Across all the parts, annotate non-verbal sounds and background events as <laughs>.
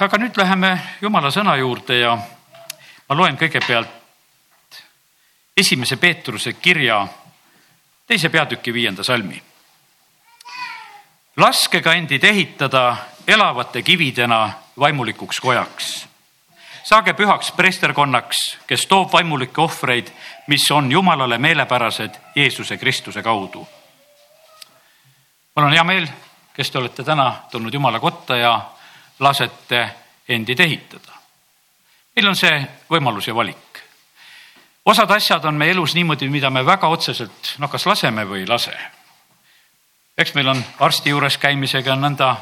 aga nüüd läheme jumala sõna juurde ja ma loen kõigepealt esimese Peetruse kirja teise peatüki viienda salmi. laske ka endid ehitada elavate kividena vaimulikuks kojaks. saage pühaks preesterkonnaks, kes toob vaimulikke ohvreid, mis on Jumalale meelepärased Jeesuse Kristuse kaudu. mul on hea meel, kes te olete täna tulnud Jumala kotta ja lasete endid ehitada. meil on see võimalus ja valik osad asjad on meie elus niimoodi, mida me väga otseselt, noh, kas laseme või ei lase. eks meil on arsti juures käimisega nõnda,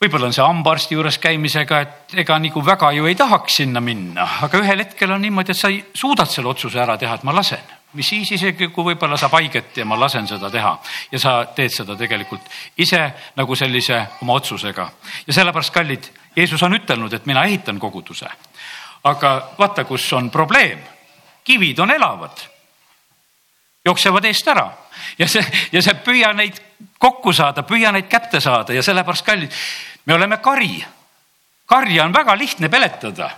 võib-olla on see hambaarsti juures käimisega, et ega nagu väga ju ei tahaks sinna minna, aga ühel hetkel on niimoodi, et sa suudad selle otsuse ära teha, et ma lasen mis siis isegi, kui võib-olla saab haiget ja ma lasen seda teha ja sa teed seda tegelikult ise nagu sellise oma otsusega. Ja sellepärast, kallid, Jeesus on ütelnud, et mina ehitan koguduse. Aga vaata, kus on probleem. kivid on elavad, jooksevad eest ära. Ja see, ja see püüa neid kokku saada, püüa neid kätte saada. Ja sellepärast kallid, me oleme kari. karja on väga lihtne peletada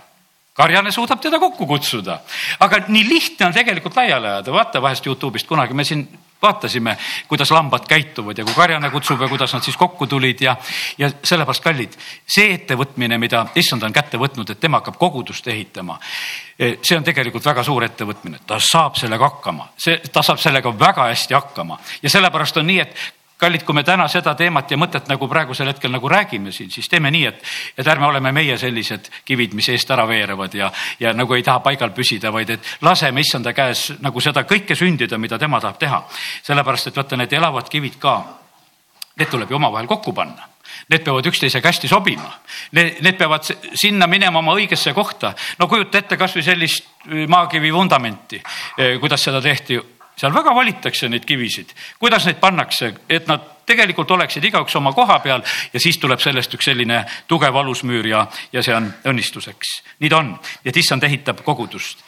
karjane suudab teda kokku kutsuda, aga nii lihtne on tegelikult laiali ajada, vaata vahest Youtube'ist kunagi me siin vaatasime, kuidas lambad käituvad ja kui karjane kutsub ja kuidas nad siis kokku tulid ja, ja sellepärast kallid, see ettevõtmine, mida issand on kätte võtnud, et tema hakkab kogudust ehitama. E, see on tegelikult väga suur ettevõtmine, ta saab sellega hakkama, see, ta saab sellega väga hästi hakkama. Ja sellepärast on nii, et kallid, kui me täna seda teemat ja mõtet nagu praegusel hetkel nagu räägime siin, siis teeme nii, et, et ärme oleme meie sellised kivid, mis eest ära veerevad ja, ja nagu ei taha paigal püsida, vaid et laseme issanda käes nagu seda kõike sündida, mida tema tahab teha. sellepärast, et vaata, need elavad kivid ka, need tuleb ju omavahel kokku panna Need peavad üksteisega hästi sobima. Need, need peavad sinna minema oma õigesse kohta. no kujuta ette kasvõi sellist maakivi vundamenti, eh, kuidas seda tehti seal väga valitakse neid kivisid, kuidas neid pannakse, et nad tegelikult oleksid igaüks oma koha peal ja siis tuleb sellest üks selline tugev alusmüür ja, ja see on õnnistuseks. nii ta on, et issand ehitab kogudust.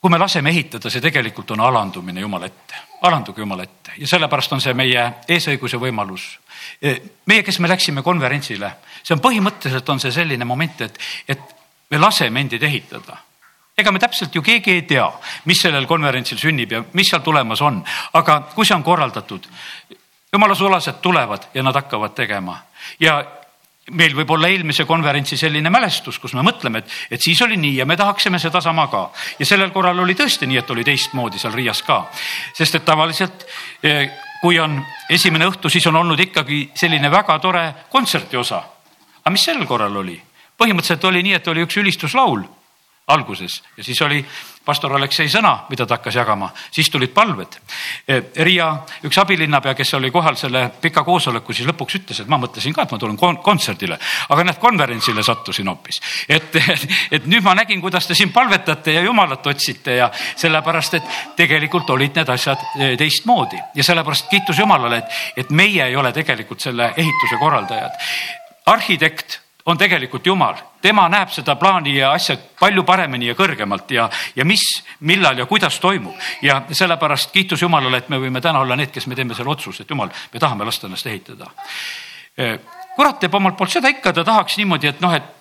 kui me laseme ehitada, see tegelikult on alandumine Jumala ette, alanduge Jumala ette ja sellepärast on see meie eesõiguse võimalus. meie, kes me läksime konverentsile, see on põhimõtteliselt on see selline moment, et, et me laseme endid ehitada ega me täpselt ju keegi ei tea, mis sellel konverentsil sünnib ja mis seal tulemas on, aga kui see on korraldatud, jumala sulased tulevad ja nad hakkavad tegema ja meil võib olla eelmise konverentsi selline mälestus, kus me mõtleme, et, et siis oli nii ja me tahaksime sedasama ka. ja sellel korral oli tõesti nii, et oli teistmoodi seal Riias ka. sest et tavaliselt eh, kui on esimene õhtu, siis on olnud ikkagi selline väga tore kontserti osa. aga mis sel korral oli? põhimõtteliselt oli nii, et oli üks ülistuslaul alguses ja siis oli pastor Aleksei sõna, mida ta hakkas jagama, siis tulid palved. E, Riia üks abilinnapea, kes oli kohal selle pika koosoleku, siis lõpuks ütles, et ma mõtlesin ka, et ma tulen kontserdile, aga näed, konverentsile sattusin hoopis. et, et, <laughs> et nüüd ma nägin, kuidas te siin palvetate ja jumalat otsite ja sellepärast, et tegelikult olid need asjad e, teistmoodi ja sellepärast kiitus Jumalale, et, et meie ei ole tegelikult selle ehituse korraldajad. arhitekt on tegelikult Jumal, tema näeb seda plaani ja asja palju paremini ja kõrgemalt ja, ja mis, millal ja kuidas toimub. ja sellepärast kiitus Jumalale, et me võime täna olla need, kes me teeme selle otsuse, et Jumal, me tahame lasta ennast ehitada. kurat teeb omalt poolt seda ikka, ta tahaks niimoodi, et noh, et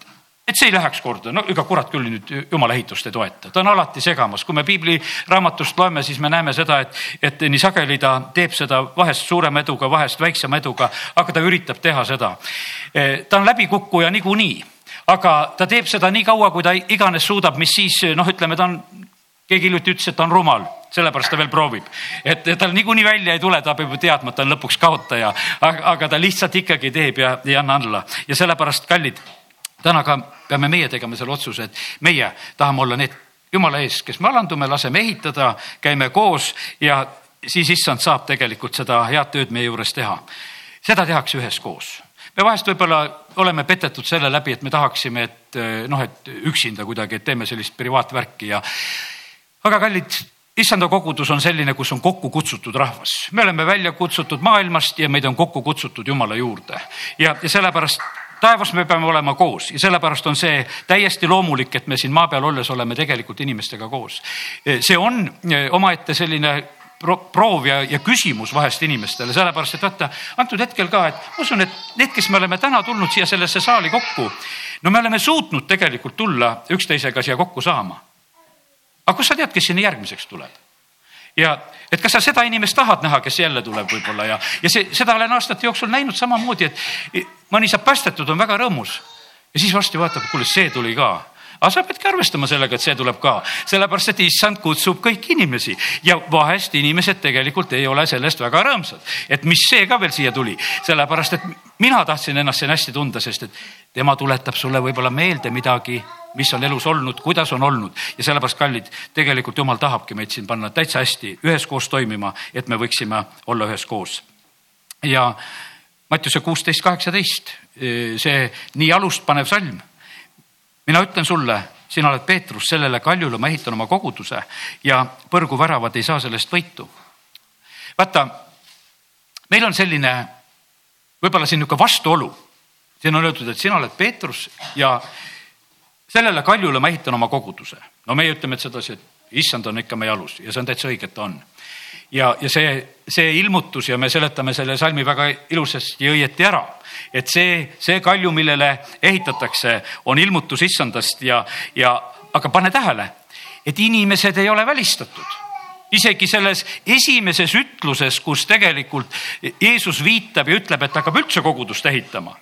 et see ei läheks korda, no ega kurat küll nüüd jumala ehitust ei toeta, ta on alati segamas, kui me piibliraamatust loeme, siis me näeme seda, et, et nii sageli ta teeb seda vahest suurema eduga, vahest väiksema eduga, aga ta üritab teha seda. ta on läbikukkuja niikuinii, aga ta teeb seda nii kaua, kui ta iganes suudab, mis siis noh, ütleme, ta on, keegi hiljuti ütles, et ta on rumal sellepärast ta veel proovib, et tal niikuinii välja ei tule, ta peab ju teadma, et ta on lõpuks kaotaja, aga ta lihtsalt ikkagi teeb ja ei anna alla ja sellepärast kallid täna ka peame meie tegema selle otsuse, et meie tahame olla need jumala ees, kes me alandume, laseme ehitada, käime koos ja siis issand saab tegelikult seda head tööd meie juures teha. seda tehakse üheskoos. me vahest võib-olla oleme petetud selle läbi, et me tahaksime, et noh, et üksinda kuidagi, et teeme sellist privaatvärki ja aga kallid issanda kogudus on selline, kus on kokku kutsutud rahvas, me oleme välja kutsutud maailmast ja meid on kokku kutsutud Jumala juurde ja, ja sellepärast taevas me peame olema koos ja sellepärast on see täiesti loomulik, et me siin maa peal olles oleme tegelikult inimestega koos. see on eh, omaette selline pro proov ja, ja küsimus vahest inimestele, sellepärast et vaata antud hetkel ka, et ma usun, et need, kes me oleme täna tulnud siia sellesse saali kokku, no me oleme suutnud tegelikult tulla üksteisega siia kokku saama. aga kust sa tead, kes sinna järgmiseks tuleb? Ja et kas sa seda inimest tahad näha, kes jälle tuleb võib-olla ja, ja see, seda olen aastate jooksul näinud samamoodi, et mõni saab päästetud, on väga rõõmus. Ja siis varsti vaatab, kuule, see tuli ka aga sa peadki arvestama sellega, et see tuleb ka, sellepärast et issand kutsub kõiki inimesi. Ja vahest inimesed tegelikult ei ole sellest väga rõõmsad, et mis see ka veel siia tuli, sellepärast et mina tahtsin ennast siin hästi tunda, sest et tema tuletab sulle võib-olla meelde midagi, mis on elus olnud, kuidas on olnud. Ja sellepärast, kallid, tegelikult jumal tahabki meid siin panna täitsa hästi üheskoos toimima, et me võiksime olla üheskoos. ja Mattiuse kuusteist, kaheksateist, see nii alust panev salm mina ütlen sulle, sina oled Peetrus, sellele kaljule ma ehitan oma koguduse ja põrguväravad ei saa sellest võitu. vaata, meil on selline võib-olla siin niisugune vastuolu. siin on öeldud, et sina oled Peetrus ja sellele kaljule ma ehitan oma koguduse. no meie ütleme, et sedasi, et issand on ikka meie alus ja see on täitsa õige, et ta on ja, ja see, see ilmutus ja me seletame selle salmi väga ilusasti ja õieti ära, et see, see kalju, millele ehitatakse, on ilmutus issandast ja, ja aga pane tähele, et inimesed ei ole välistatud. Isegi selles esimeses ütluses, kus tegelikult Jeesus viitab ja ütleb, et hakkab üldse kogudust ehitama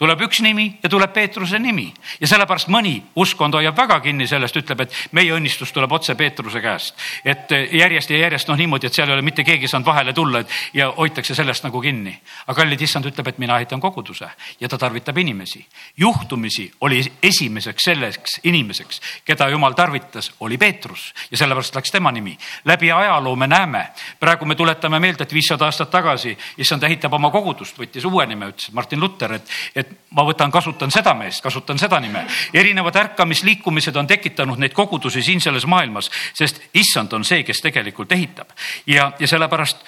tuleb üks nimi ja tuleb Peetruse nimi ja sellepärast mõni uskkond hoiab väga kinni sellest, ütleb, et meie õnnistus tuleb otse Peetruse käest. et järjest ja järjest noh, niimoodi, et seal ei ole mitte keegi saanud vahele tulla, ja hoitakse sellest nagu kinni. aga kallid issand ütleb, et mina ehitan koguduse ja ta tarvitab inimesi. juhtumisi oli esimeseks selleks inimeseks, keda jumal tarvitas, oli Peetrus ja sellepärast läks tema nimi. läbi ajaloo me näeme, praegu me tuletame meelde, et viissada aastat tagasi issand ehitab oma kogudust, võttis uue nime, ütles Martin Luther, et, et ma võtan, kasutan seda meest, kasutan seda nime. erinevad ärkamisliikumised on tekitanud neid kogudusi siin selles maailmas, sest issand on see, kes tegelikult ehitab ja, ja sellepärast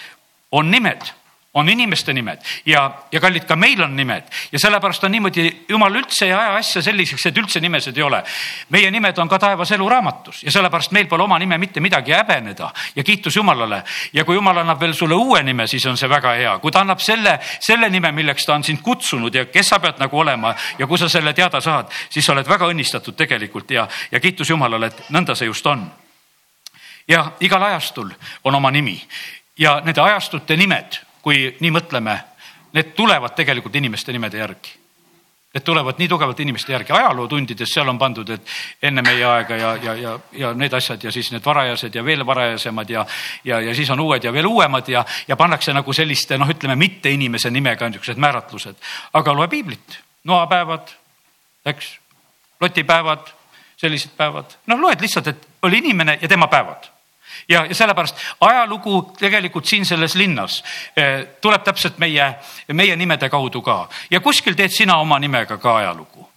on nimed on inimeste nimed. Ja, ja kallid, ka meil on nimed. Ja sellepärast on niimoodi, jumal üldse ei aja asja selliseks, et üldse nimesid ei ole. meie nimed on ka taevas eluraamatus. Ja sellepärast meil pole oma nime mitte midagi häbeneda. Ja kiitus Jumalale. ja kui Jumal annab veel sulle uue nime, siis on see väga hea, kui ta annab selle, selle nime, milleks ta on sind kutsunud ja kes sa pead nagu olema ja kui sa selle teada saad, siis sa oled väga õnnistatud tegelikult. Ja, ja kiitus Jumalale, et nõnda see just on. ja igal ajastul on oma nimi. Ja nende ajastute nimed kui nii mõtleme, need tulevad tegelikult inimeste nimede järgi. Need tulevad nii tugevalt inimeste järgi, ajalootundides seal on pandud, et enne meie aega ja, ja, ja, ja need asjad ja siis need varajased ja veel varajasemad ja, ja, ja siis on uued ja veel uuemad ja, ja pannakse nagu selliste noh, ütleme mitte inimese nimega niisugused määratlused. aga loe piiblit, noapäevad, eks, lotipäevad, sellised päevad, noh, loed lihtsalt, et oli inimene ja tema päevad ja, ja sellepärast ajalugu tegelikult siin selles linnas eh, tuleb täpselt meie, meie nimede kaudu ka ja kuskil teed sina oma nimega ka ajalugu.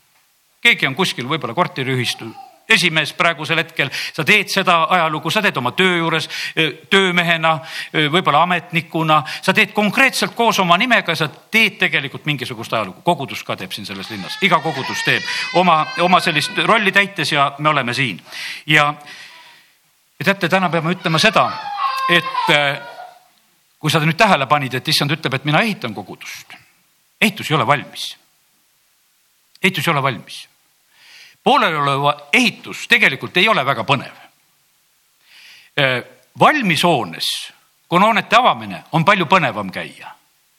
keegi on kuskil võib-olla korteriühistu esimees praegusel hetkel, sa teed seda ajalugu, sa teed oma töö juures eh, töömehena, eh, võib-olla ametnikuna, sa teed konkreetselt koos oma nimega, sa teed tegelikult mingisugust ajalugu. kogudus ka teeb siin selles linnas, iga kogudus teeb oma, oma sellist rolli täites ja me oleme siin ja ja teate, täna peame ütlema seda, et äh, kui sa nüüd tähele panid, et issand ütleb, et mina ehitan kogudust. ehitus ei ole valmis. ehitus ei ole valmis. poolelioleva ehitus tegelikult ei ole väga põnev. Äh, valmis hoones, kui on hoonete avamine, on palju põnevam käia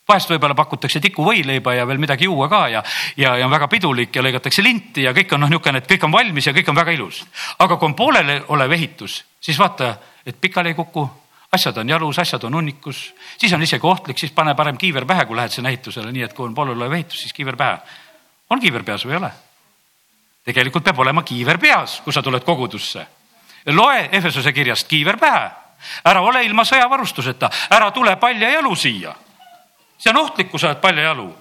vahest võib-olla pakutakse tikuvõileiba ja veel midagi juua ka ja, ja, ja on väga pidulik ja lõigatakse linti ja kõik on noh, niisugune, et kõik on valmis ja kõik on väga ilus. aga kui on pooleliolev ehitus, siis vaata, et pikali ei kuku, asjad on jalus, asjad on hunnikus, siis on isegi ohtlik, siis pane parem kiiver pähe, kui lähed sinna ehitusele, nii et kui on pooleliolev ehitus, siis kiiver pähe. on kiiver peas või ei ole? tegelikult peab olema kiiver peas, kui sa tuled kogudusse. loe Efesose kirjast kiiver pähe, ära ole ilma sõjavarustuseta, ära tule palja jalu siia see on ohtlik, kui sa oled paljajalu.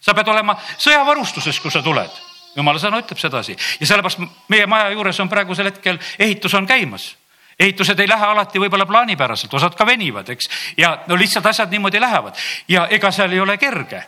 sa pead olema sõjavarustuses, kui sa tuled. jumala sõna ütleb sedasi ja sellepärast meie maja juures on praegusel hetkel ehitus on käimas ehitused ei lähe alati võib-olla plaanipäraselt, osad ka venivad, eks. ja no lihtsalt asjad niimoodi lähevad ja ega seal ei ole kerge.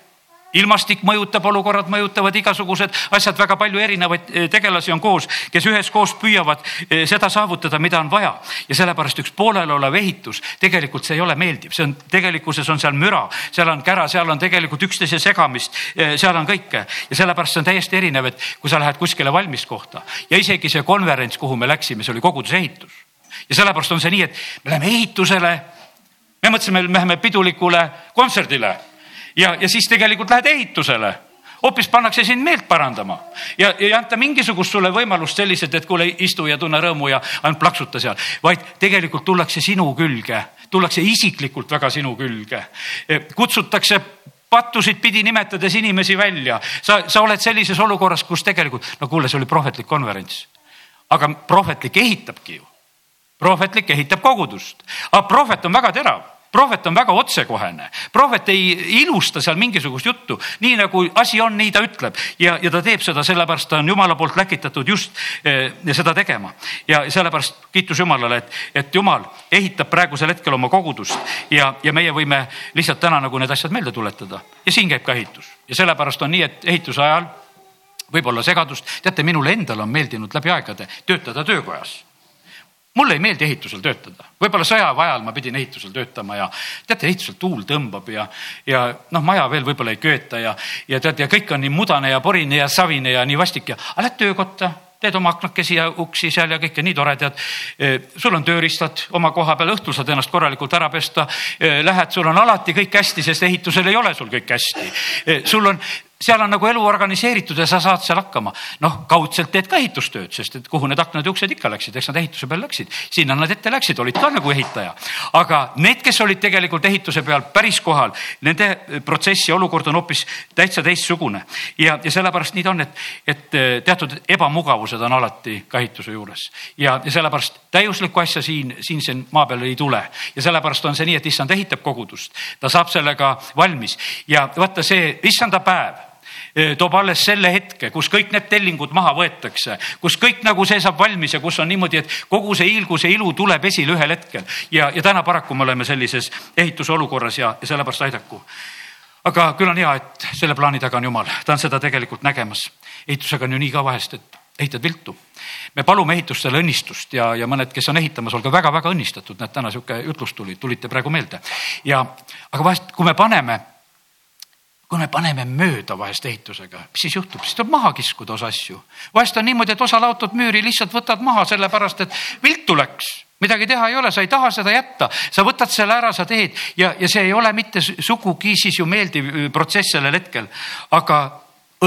ilmastik mõjutab, olukorrad mõjutavad, igasugused asjad, väga palju erinevaid eh, tegelasi on koos, kes üheskoos püüavad eh, seda saavutada, mida on vaja. ja sellepärast üks pooleliolev ehitus, tegelikult see ei ole meeldiv, see on tegelikkuses on seal müra, seal on kära, seal on tegelikult üksteise segamist, eh, seal on kõike ja sellepärast see on täiesti erinev, et kui sa lähed kuskile valmis kohta ja isegi see konverents, kuhu me läksime, see oli koguduse ehitus. Ja sellepärast on see nii, et me läheme ehitusele. me mõtlesime, me läheme pidulikule kontserdile ja, ja siis tegelikult lähed ehitusele hoopis pannakse sind meelt parandama ja, ja ei anta mingisugust sulle võimalust sellised, et kuule, istu ja tunne rõõmu ja ainult plaksuta seal, vaid tegelikult tullakse sinu külge, tullakse isiklikult väga sinu külge. kutsutakse pattusid pidi nimetades inimesi välja, sa, sa oled sellises olukorras, kus tegelikult, no kuule, see oli prohvetlik konverents. aga prohvetlik ehitabki ju. Prohvetlik ehitab kogudust, aga prohvet on väga terav. Prohvet on väga otsekohene, prohvet ei ilusta seal mingisugust juttu, nii nagu asi on, nii ta ütleb. Ja, ja ta teeb seda, sellepärast ta on jumala poolt läkitatud just eh, seda tegema. ja sellepärast kiitus Jumalale, et, et Jumal ehitab praegusel hetkel oma kogudust. Ja, ja meie võime lihtsalt täna nagu need asjad meelde tuletada. Ja siin käib ka ehitus. Ja sellepärast on nii, et ehituse ajal võib olla segadust. teate, minule endale on meeldinud läbi aegade töötada töökojas mulle ei meeldi ehitusel töötada, võib-olla sõjaväe ajal ma pidin ehitusel töötama ja teate, ehitusel tuul tõmbab ja, ja noh, maja veel võib-olla ei köeta ja, ja tead, ja kõik on nii mudane ja porine ja savine ja nii vastik ja aga lähed töökotta, teed oma aknakesi ja uksi seal ja kõike nii tore, tead. E, sul on tööriistad oma koha peal, õhtul saad ennast korralikult ära pesta. E, lähed, sul on alati kõik hästi, sest ehitusel ei ole sul kõik hästi. E, sul on seal on nagu elu organiseeritud ja sa saad seal hakkama. noh, kaudselt teed ka ehitustööd, sest et kuhu need aknad ja uksed ikka läksid, eks nad ehituse peal läksid, sinna nad ette läksid, olid ka nagu ehitaja. aga need, kes olid tegelikult ehituse peal päris kohal, nende protsess ja olukord on hoopis täitsa teistsugune. ja, ja sellepärast nii ta on, et, et eh, teatud ebamugavused on alati ka ehituse juures ja, ja sellepärast täiuslikku asja siin, siin siin maa peal ei tule ja sellepärast on see nii, et issand ehitab kogudust, ta saab sellega valmis ja vaata see issanda päev toob alles selle hetke, kus kõik need tellingud maha võetakse, kus kõik nagu see saab valmis ja kus on niimoodi, et kogu see hiilgus ja ilu tuleb esile ühel hetkel. ja, ja täna paraku me oleme sellises ehitusolukorras ja, ja sellepärast aidaku. aga küll on hea, et selle plaani taga on jumal, ta on seda tegelikult nägemas. ehitusega on ju nii ka vahest, et ehitad viltu. me palume ehitustele õnnistust ja, ja mõned, kes on ehitamas, olge väga-väga õnnistatud, näed, täna sihuke jutlus tuli, tulite praegu meelde. ja, aga vahest, kui me paneme kui me paneme mööda vahest ehitusega, mis siis juhtub, siis tuleb maha kiskuda osa asju. vahest on niimoodi, et osa laotud müüri lihtsalt võtad maha sellepärast, et viltu läks midagi teha ei ole, sa ei taha seda jätta, sa võtad selle ära, sa teed ja, ja see ei ole mitte sugugi siis ju meeldiv äh, protsess sellel hetkel. aga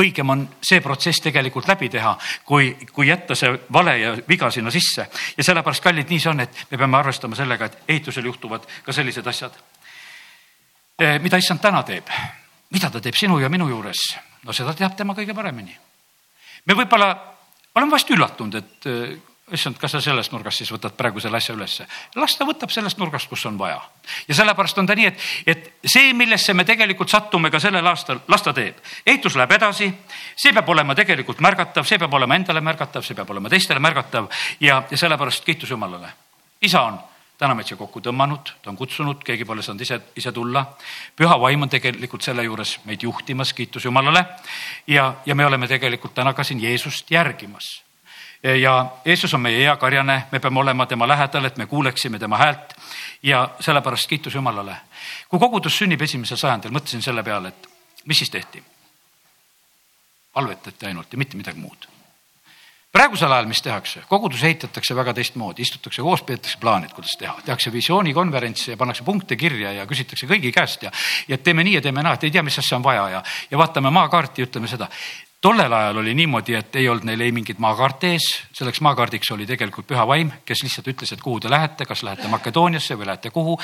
õigem on see protsess tegelikult läbi teha, kui, kui jätta see vale ja viga sinna sisse. ja sellepärast, kallid, nii see on, et me peame arvestama sellega, et ehitusel juhtuvad ka sellised asjad. Eh, mida issand täna teeb mida ta teeb sinu ja minu juures? no seda teab tema kõige paremini. me võib-olla oleme vast üllatunud, et äh, issand, kas sa sellest nurgast siis võtad praegu selle asja ülesse. las ta võtab sellest nurgast, kus on vaja. ja sellepärast on ta nii, et, et see, millesse me tegelikult sattume ka sellel aastal, las ta teeb. ehitus läheb edasi, see peab olema tegelikult märgatav, see peab olema endale märgatav, see peab olema teistele märgatav ja, ja sellepärast kiitus Jumalale. isa on täna meid siia kokku tõmmanud, ta on kutsunud, keegi pole saanud ise, ise tulla. püha vaim on tegelikult selle juures meid juhtimas, kiitus Jumalale. ja, ja me oleme tegelikult täna ka siin Jeesust järgimas. ja Jeesus on meie hea karjane, me peame olema tema lähedal, et me kuuleksime tema häält. ja sellepärast kiitus Jumalale. kui kogudus sünnib esimesel sajandil, mõtlesin selle peale, et mis siis tehti? palvetati ainult ja mitte midagi muud praegusel ajal, mis tehakse, kogudus ehitatakse väga teistmoodi, istutakse koos, peetakse plaanid, kuidas teha, tehakse visioonikonverentse ja pannakse punkte kirja ja küsitakse kõigi käest ja, ja teeme nii ja teeme naa, et ei tea, mis asja on vaja ja, ja vaatame maakaarti ja ütleme seda. Tollel ajal oli niimoodi, et ei olnud neil ei mingit maakaarti ees, selleks maakaardiks oli tegelikult püha vaim, kes lihtsalt ütles, et kuhu te lähete, kas lähete Makedooniasse või lähete kuhu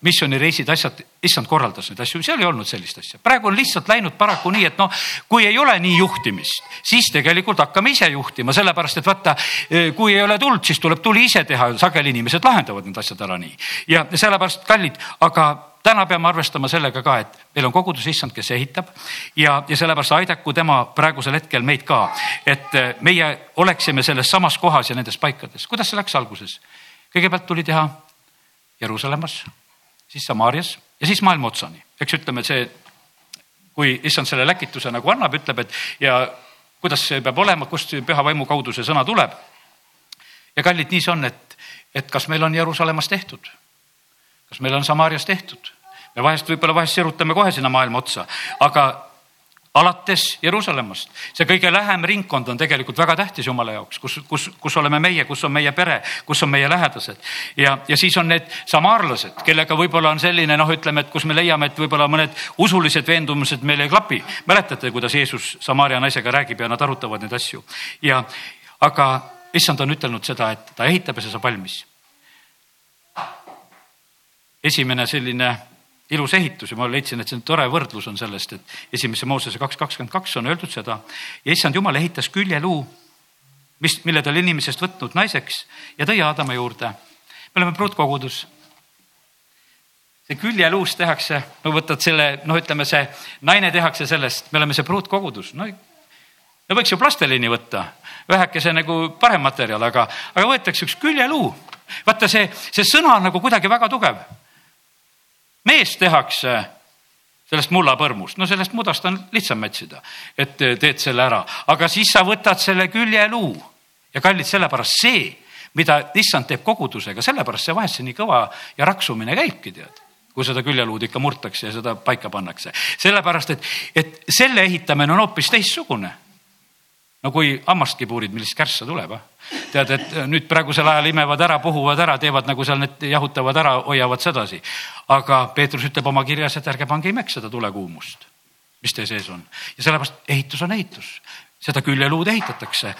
missioonireisid, asjad, issand korraldas neid asju, seal ei olnud sellist asja. praegu on lihtsalt läinud paraku nii, et noh, kui ei ole nii juhtimist, siis tegelikult hakkame ise juhtima, sellepärast et vaata, kui ei ole tuld, siis tuleb tuli ise teha, sageli inimesed lahendavad need asjad ära nii. ja sellepärast kallid, aga täna peame arvestama sellega ka, et meil on kogudus issand, kes ehitab ja, ja sellepärast aidaku tema praegusel hetkel meid ka, et eh, meie oleksime selles samas kohas ja nendes paikades. kuidas see läks alguses? kõigepealt tuli teha Jeruusalemmas siis Samaarias ja siis maailma otsani. eks ütleme, see kui issand selle läkituse nagu annab, ütleb, et ja kuidas see peab olema, kust püha vaimu kaudu see sõna tuleb. ja kallid, nii see on, et, et kas meil on Jeruusalemmas tehtud, kas meil on Samaarias tehtud me vahest võib-olla vahest sirutame kohe sinna maailma otsa, aga alates Jeruusalemmast. see kõige lähem ringkond on tegelikult väga tähtis Jumala jaoks, kus, kus, kus oleme meie, kus on meie pere, kus on meie lähedased. ja, ja siis on need samaarlased, kellega võib-olla on selline noh, ütleme, et kus me leiame, et võib-olla mõned usulised veendumused meil ei klapi. mäletate, kuidas Jeesus Samaaria naisega räägib ja nad arutavad neid asju ja aga issand on ütelnud seda, et ta ehitab ja see saab valmis. esimene selline ilus ehitus ja ma leidsin, et see on tore võrdlus on sellest, et esimese Moosese kaks kakskümmend kaks on öeldud seda ja issand jumal ehitas küljeluu, mis, mille ta oli inimesest võtnud naiseks ja tõi Aadama juurde. me oleme pruutkogudus. see küljeluust tehakse, no võtad selle, noh, ütleme see naine tehakse sellest, me oleme see pruutkogudus, no no võiks ju plasteliini võtta, vähekese nagu parem materjal, aga, aga võetakse üks küljeluu. vaata see, see sõna on nagu kuidagi väga tugev mees tehakse sellest mullapõrmust, no sellest mudast on lihtsam mätsida, et teed selle ära, aga siis sa võtad selle küljeluu ja kallid, sellepärast see, mida issand teeb kogudusega, sellepärast see vahest see nii kõva ja raksumine käibki, tead. Kui seda küljeluud ikka murtakse ja seda paika pannakse. sellepärast, et, et selle ehitamine on hoopis teistsugune no kui hammastki puurid, millist kärssa tuleb, ah. tead, et nüüd praegusel ajal imevad ära, puhuvad ära, teevad nagu seal need jahutavad ära, hoiavad sedasi. aga Peetrus ütleb oma kirjas, et ärge pange imeks seda tulekuumust, mis teie sees on. ja sellepärast ehitus on ehitus, seda küljeluud ehitatakse.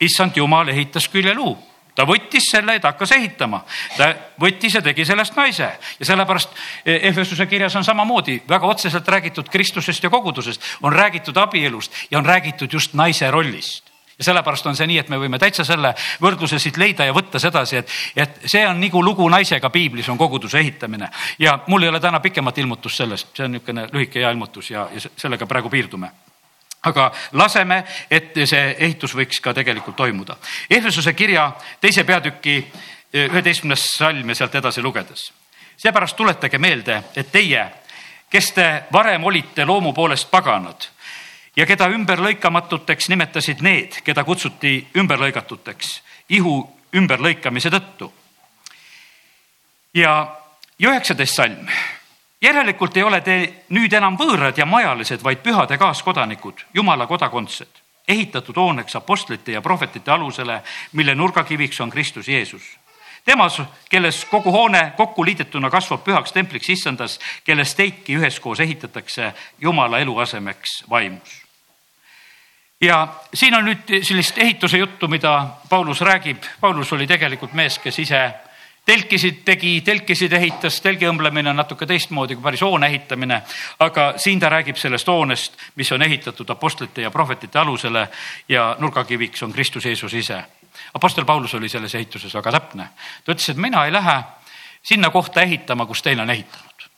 issand jumal ehitas küljeluu ta võttis selle ja ta hakkas ehitama. ta võttis ja tegi sellest naise. Ja sellepärast Efesuse kirjas on samamoodi väga otseselt räägitud Kristusest ja kogudusest, on räägitud abielust ja on räägitud just naise rollist. Ja sellepärast on see nii, et me võime täitsa selle võrdluse siit leida ja võtta sedasi, et, et see on nagu lugu naisega piiblis on koguduse ehitamine. Ja mul ei ole täna pikemat ilmutust sellest, see on niisugune lühike hea ilmutus ja, ja sellega praegu piirdume aga laseme, et see ehitus võiks ka tegelikult toimuda. Ehvesuse kirja teise peatüki eh, üheteistkümnes salm ja sealt edasi lugedes. seepärast tuletage meelde, et teie, kes te varem olite loomu poolest paganad ja keda ümberlõikamatuteks nimetasid need, keda kutsuti ümberlõigatuteks ihu ümberlõikamise tõttu. ja üheksateist salm järelikult ei ole te nüüd enam võõrad ja majalised, vaid pühade kaaskodanikud, Jumala kodakondsed, ehitatud hooneks apostlite ja prohvetite alusele, mille nurgakiviks on Kristus Jeesus. temas, kelles kogu hoone kokku liidetuna kasvab pühaks templiks issandas, kellest teidki üheskoos ehitatakse Jumala eluasemeks vaimus ja siin on nüüd sellist ehituse juttu, mida Paulus räägib. Paulus oli tegelikult mees, kes ise telkisid tegi, telkisid ehitas, telgi õmblemine on natuke teistmoodi kui päris hoone ehitamine. aga siin ta räägib sellest hoonest, mis on ehitatud apostlite ja prohvetite alusele ja nurgakiviks on Kristus Jeesus ise. Apostel Paulus oli selles ehituses väga täpne. ta ütles, et mina ei lähe sinna kohta ehitama, kus teine on ehitanud.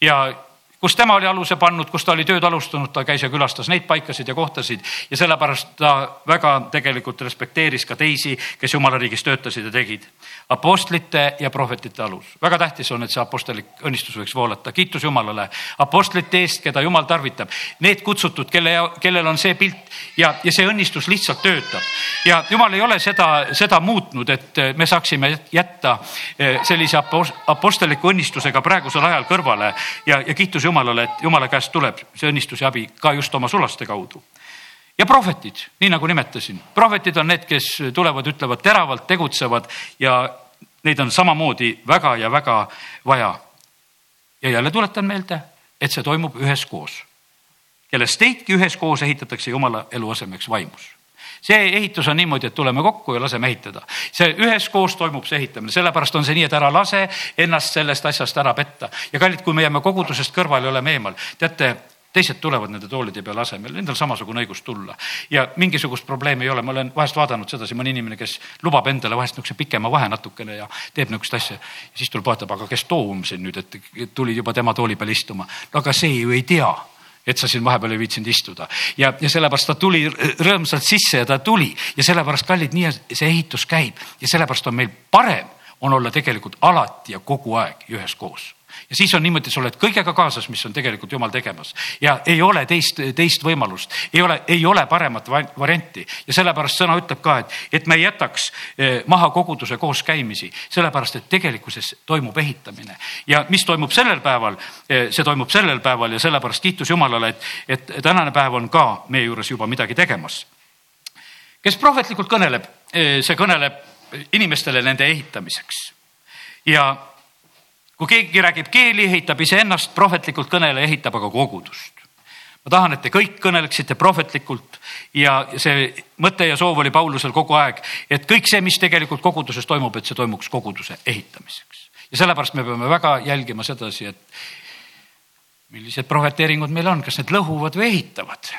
ja kus tema oli aluse pannud, kus ta oli tööd alustanud, ta käis ja külastas neid paikasid ja kohtasid. Ja sellepärast ta väga tegelikult respekteeris ka teisi, kes jumala riigis töötasid ja tegid. Apostlite ja prohvetite alus, väga tähtis on, et see apostlik õnnistus võiks voolata, kiitus Jumalale. Apostlite eest, keda Jumal tarvitab. Need kutsutud, kelle, kellel on see pilt ja, ja see õnnistus lihtsalt töötab. Ja Jumal ei ole seda, seda muutnud, et me saaksime jätta eh, sellise apostliku õnnistusega praegusel ajal kõrvale. Ja, ja kiitus Jumalale, et Jumala käest tuleb see õnnistus ja abi ka just oma sulaste kaudu. ja prohvetid, nii nagu nimetasin, prohvetid on need, kes tulevad, ütlevad teravalt, tegutsevad ja neid on samamoodi väga ja väga vaja. ja jälle tuletan meelde, et see toimub üheskoos, kellest teidki üheskoos ehitatakse Jumala eluasemeks vaimus see ehitus on niimoodi, et tuleme kokku ja laseme ehitada. see üheskoos toimub see ehitamine, sellepärast on see nii, et ära lase ennast sellest asjast ära petta. ja kallid, kui me jääme kogudusest kõrvale oleme eemal, teate teised tulevad nende toolide peale asemel, nendel samasugune õigus tulla ja mingisugust probleemi ei ole, ma olen vahest vaadanud sedasi, mõni inimene, kes lubab endale vahest niisuguse pikema vahe natukene ja teeb niisugust asja. siis tuleb vaatab, aga kes toom siin nüüd, et tulid juba tema tooli peal istuma. no aga see ju ei tea et sa siin vahepeal ei viitsinud istuda. Ja, ja sellepärast ta tuli rõõmsalt sisse ja ta tuli. Ja sellepärast kallid, nii see ehitus käib. Ja sellepärast on meil parem on olla tegelikult alati ja kogu aeg üheskoos ja siis on niimoodi, sa oled kõigega kaasas, mis on tegelikult jumal tegemas. Ja ei ole teist, teist võimalust, ei ole, ei ole paremat varianti. Ja sellepärast sõna ütleb ka, et, et me ei jätaks eh, maha koguduse kooskäimisi, sellepärast et tegelikkuses toimub ehitamine. Ja mis toimub sellel päeval, eh, see toimub sellel päeval ja sellepärast kiitus Jumalale, et, et tänane päev on ka meie juures juba midagi tegemas. kes prohvetlikult kõneleb, eh, see kõneleb inimestele nende ehitamiseks. Ja kui keegi räägib keeli, ehitab iseennast, prohvetlikult kõneleja ehitab aga kogudust. ma tahan, et te kõik kõneleksite prohvetlikult ja see mõte ja soov oli Paulusel kogu aeg, et kõik see, mis tegelikult koguduses toimub, et see toimuks koguduse ehitamiseks. ja sellepärast me peame väga jälgima sedasi, et millised prohveteeringud meil on, kas need lõhuvad või ehitavad.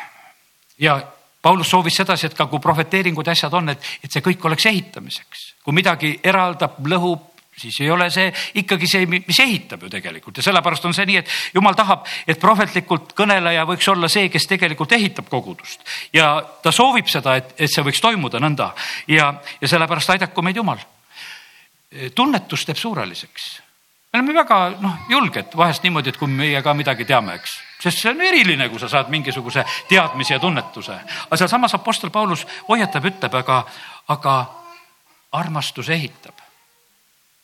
ja Paulus soovis sedasi, et ka kui prohveteeringud, asjad on, et, et see kõik oleks ehitamiseks. kui midagi eraldab, lõhub, siis ei ole see ikkagi see, mis ehitab ju tegelikult. Ja sellepärast on see nii, et jumal tahab, et prohvetlikult kõneleja võiks olla see, kes tegelikult ehitab kogudust. Ja ta soovib seda, et, et see võiks toimuda nõnda. Ja, ja sellepärast aidaku meid Jumal. tunnetus teeb suureliseks. me oleme väga noh, julged vahest niimoodi, et kui meie ka midagi teame, eks, sest see on eriline, kui sa saad mingisuguse teadmise ja tunnetuse, aga sealsamas Apostel Paulus hoiatab, ütleb, aga, aga armastus ehitab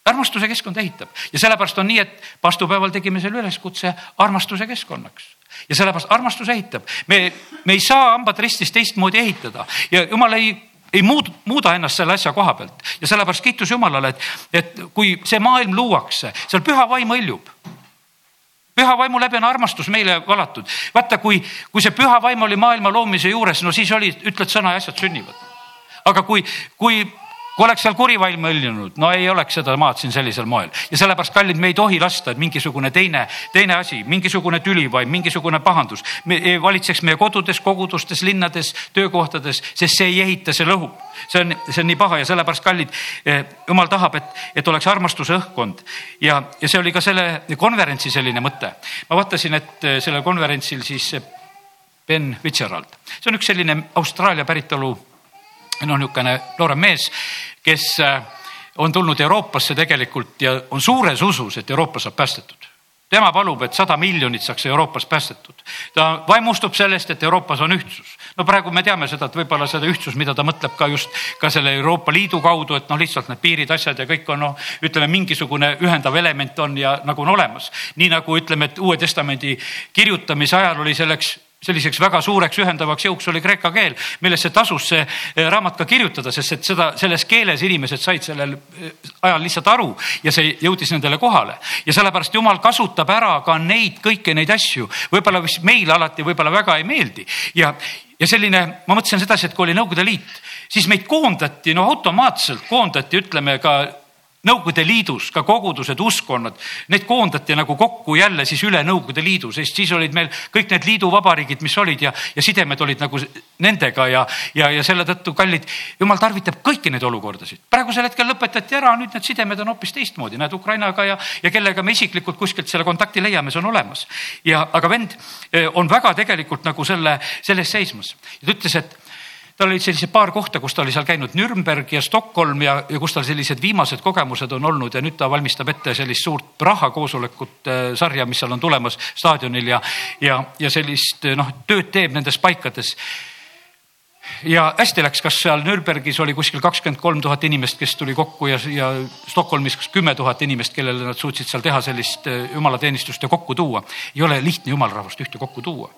armastuse keskkond ehitab ja sellepärast on nii, et vastupäeval tegime selle üleskutse armastuse keskkonnaks ja sellepärast armastus ehitab. me, me ei saa hambad ristis teistmoodi ehitada ja jumal ei, ei muud, muuda ennast selle asja koha pealt ja sellepärast kiitus Jumalale, et, et kui see maailm luuakse, seal püha vaim hõljub püha vaimu läbi on armastus meile valatud. vaata, kui, kui see püha vaim oli maailma loomise juures, no siis oli, ütled sõna ja asjad sünnivad. aga kui, kui kui oleks seal kuri vaim õljunud, no ei oleks seda maad siin sellisel moel ja sellepärast, kallid, me ei tohi lasta, et mingisugune teine, teine asi, mingisugune tülivaim, mingisugune pahandus me, valitseks meie kodudes, kogudustes, linnades, töökohtades, sest see ei ehita, see lõhub. see on, see on nii paha ja sellepärast, kallid, eh, jumal tahab, et, et oleks armastuse õhkkond ja, ja see oli ka selle konverentsi selline mõte. ma vaatasin, et eh, sellel konverentsil siis Ben Fitzgerald, see on üks selline Austraalia päritolu noh, niisugune noorem mees, kes äh, on tulnud Euroopasse tegelikult ja on suures usus, et Euroopa saab päästetud tema palub, et sada miljonit saaks Euroopas päästetud. ta vaimustub sellest, et Euroopas on ühtsus. no praegu me teame seda, et võib-olla seda ühtsus, mida ta mõtleb ka just ka selle Euroopa Liidu kaudu, et noh, lihtsalt need piirid, asjad ja kõik on noh, ütleme mingisugune ühendav element on ja nagu on olemas. nii nagu ütleme, et Uue Testamendi kirjutamise ajal oli selleks selliseks väga suureks ühendavaks jõuks oli kreeka keel, millesse tasus see eh, raamat ka kirjutada, sest et seda, selles keeles inimesed said sellel eh, ajal lihtsalt aru ja see jõudis nendele kohale. ja sellepärast jumal kasutab ära ka neid, kõiki neid asju, võib-olla, mis meile alati võib-olla väga ei meeldi ja, ja selline, ma mõtlesin sedasi, et kui oli Nõukogude Liit, siis meid koondati, no automaatselt koondati, ütleme ka Nõukogude Liidus ka kogudused, uskkonnad, need koondati nagu kokku jälle siis üle Nõukogude Liidu, sest siis olid meil kõik need liiduvabariigid, mis olid ja, ja sidemed olid nagu nendega ja, ja, ja selle tõttu kallid, jumal tarvitab kõiki neid olukordasid. praegusel hetkel lõpetati ära, nüüd need sidemed on hoopis teistmoodi, näed Ukrainaga ja, ja kellega me isiklikult kuskilt selle kontakti leiame, see on olemas. ja, aga vend eh, on väga tegelikult nagu selle, selles seismas ja ta ütles, et tal olid sellised paar kohta, kus ta oli seal käinud, Nürnberg ja Stockholm ja, ja kus tal sellised viimased kogemused on olnud ja nüüd ta valmistab ette sellist suurt Praha koosolekute äh, sarja, mis seal on tulemas staadionil ja, ja, ja sellist noh, tööd teeb nendes paikades ja hästi läks, kas seal Nürnbergis oli kuskil kakskümmend kolm tuhat inimest, kes tuli kokku ja, ja Stockholmis kas kümme tuhat inimest, kellele nad suutsid seal teha sellist äh, jumalateenistust ja kokku tuua. ei ole lihtne jumalarahvast ühte kokku tuua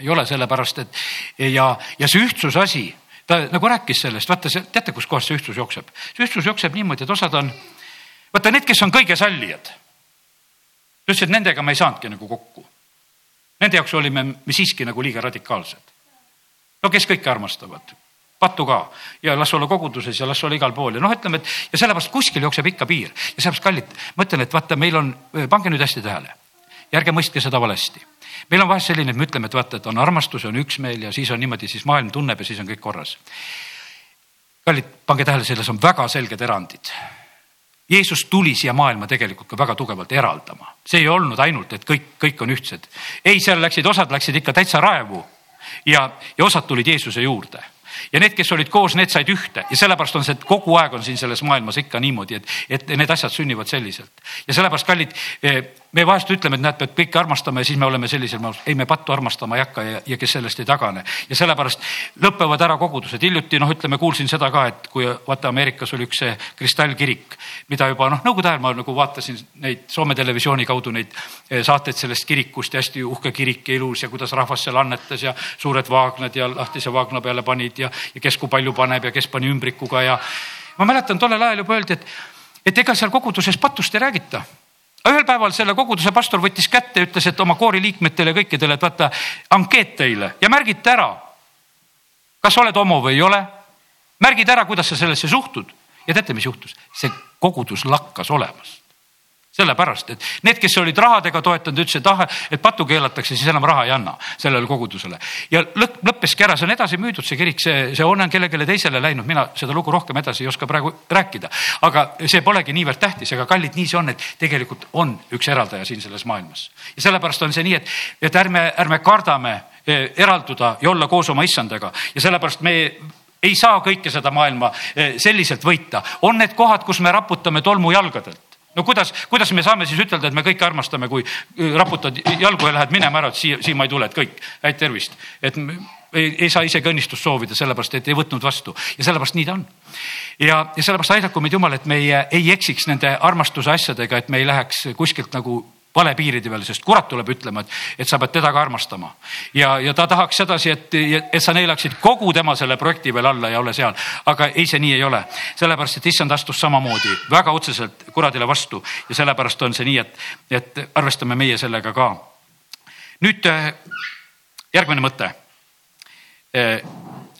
ei ole sellepärast, et ja, ja see ühtsuse asi, ta nagu rääkis sellest, vaata, teate, kuskohast see ühtsus jookseb? see ühtsus jookseb niimoodi, et osad on, vaata need, kes on kõige sallijad. ta ütles, et nendega me ei saanudki nagu kokku. Nende jaoks olime me siiski nagu liiga radikaalsed. no kes kõike armastavad, pattu ka ja las olla koguduses ja las olla igal pool ja noh, ütleme, et ja sellepärast kuskil jookseb ikka piir ja sellepärast kallid, ma ütlen, et vaata, meil on, pange nüüd hästi tähele ja ärge mõistke seda valesti meil on vahest selline, et me ütleme, et vaata, et on armastus, on üksmeel ja siis on niimoodi, siis maailm tunneb ja siis on kõik korras. kallid, pange tähele, selles on väga selged erandid. Jeesus tuli siia maailma tegelikult ka väga tugevalt eraldama, see ei olnud ainult, et kõik, kõik on ühtsed. ei, seal läksid, osad läksid ikka täitsa raevu ja, ja osad tulid Jeesuse juurde ja need, kes olid koos, need said ühte ja sellepärast on see, et kogu aeg on siin selles maailmas ikka niimoodi, et, et need asjad sünnivad selliselt. ja sellepärast, kallid, eh, me vahest ütleme, et näed, pead kõike armastama ja siis me oleme sellisel moel, ei, me pattu armastama ei hakka ja, ja kes sellest ei tagane. ja sellepärast lõpevad ära kogudused. hiljuti noh, ütleme, kuulsin seda ka, et kui vaata Ameerikas oli üks see kristallkirik, mida juba noh, nõukogude ajal ma nagu vaatasin neid Soome televisiooni kaudu neid eh, saateid sellest kirikust ja hästi uhke kirik ja ilus ja kuidas rahvas seal annetas ja suured vaagnad ja lahtise vaagna peale panid ja, ja kes kui palju paneb ja kes pani ümbrikuga ja ma mäletan, tollel ajal juba öeldi, et, et ega seal koguduses patust ei räägita ühel päeval selle koguduse pastor võttis kätte, ütles, et oma koori liikmetele kõikidele, et vaata ankeet teile ja märgite ära. kas oled homo või ei ole? märgid ära, kuidas sa sellesse suhtud ja teate, mis juhtus? see kogudus lakkas olemast sellepärast, et need, kes olid rahadega toetanud, ütlesid, ah, et patu keelatakse, siis enam raha ei anna sellele kogudusele. ja lõpp, lõppeski ära, see on edasi müüdud, see kirik, see, see hoone on kellelegi teisele läinud, mina seda lugu rohkem edasi ei oska praegu rääkida. aga see polegi niivõrd tähtis, aga kallid, nii see on, et tegelikult on üks eraldaja siin selles maailmas. ja sellepärast on see nii, et, et ärme, ärme kardame eh, eralduda ja olla koos oma issandaga ja sellepärast me ei saa kõike seda maailma eh, selliselt võita. on need kohad, kus me raputame tolmu jalgadelt no kuidas, kuidas me saame siis ütelda, et me kõike armastame, kui äh, raputad jalgu ja lähed minema ära, et siia, siia ma ei tule, et kõik, häid tervist. et ei, ei saa isegi õnnistust soovida, sellepärast et ei võtnud vastu ja sellepärast nii ta on. ja, ja sellepärast aidaku meid Jumal, et meie ei eksiks nende armastuse asjadega, et me ei läheks kuskilt nagu vale piiride peale, sest kurat tuleb ütlema, et, et sa pead teda ka armastama. ja, ja ta tahaks sedasi, et, et sa neelaksid kogu tema selle projekti veel alla ja ole seal. aga ei, see nii ei ole, sellepärast et issand astus samamoodi väga otseselt kuradile vastu ja sellepärast on see nii, et, et arvestame meie sellega ka. nüüd järgmine mõte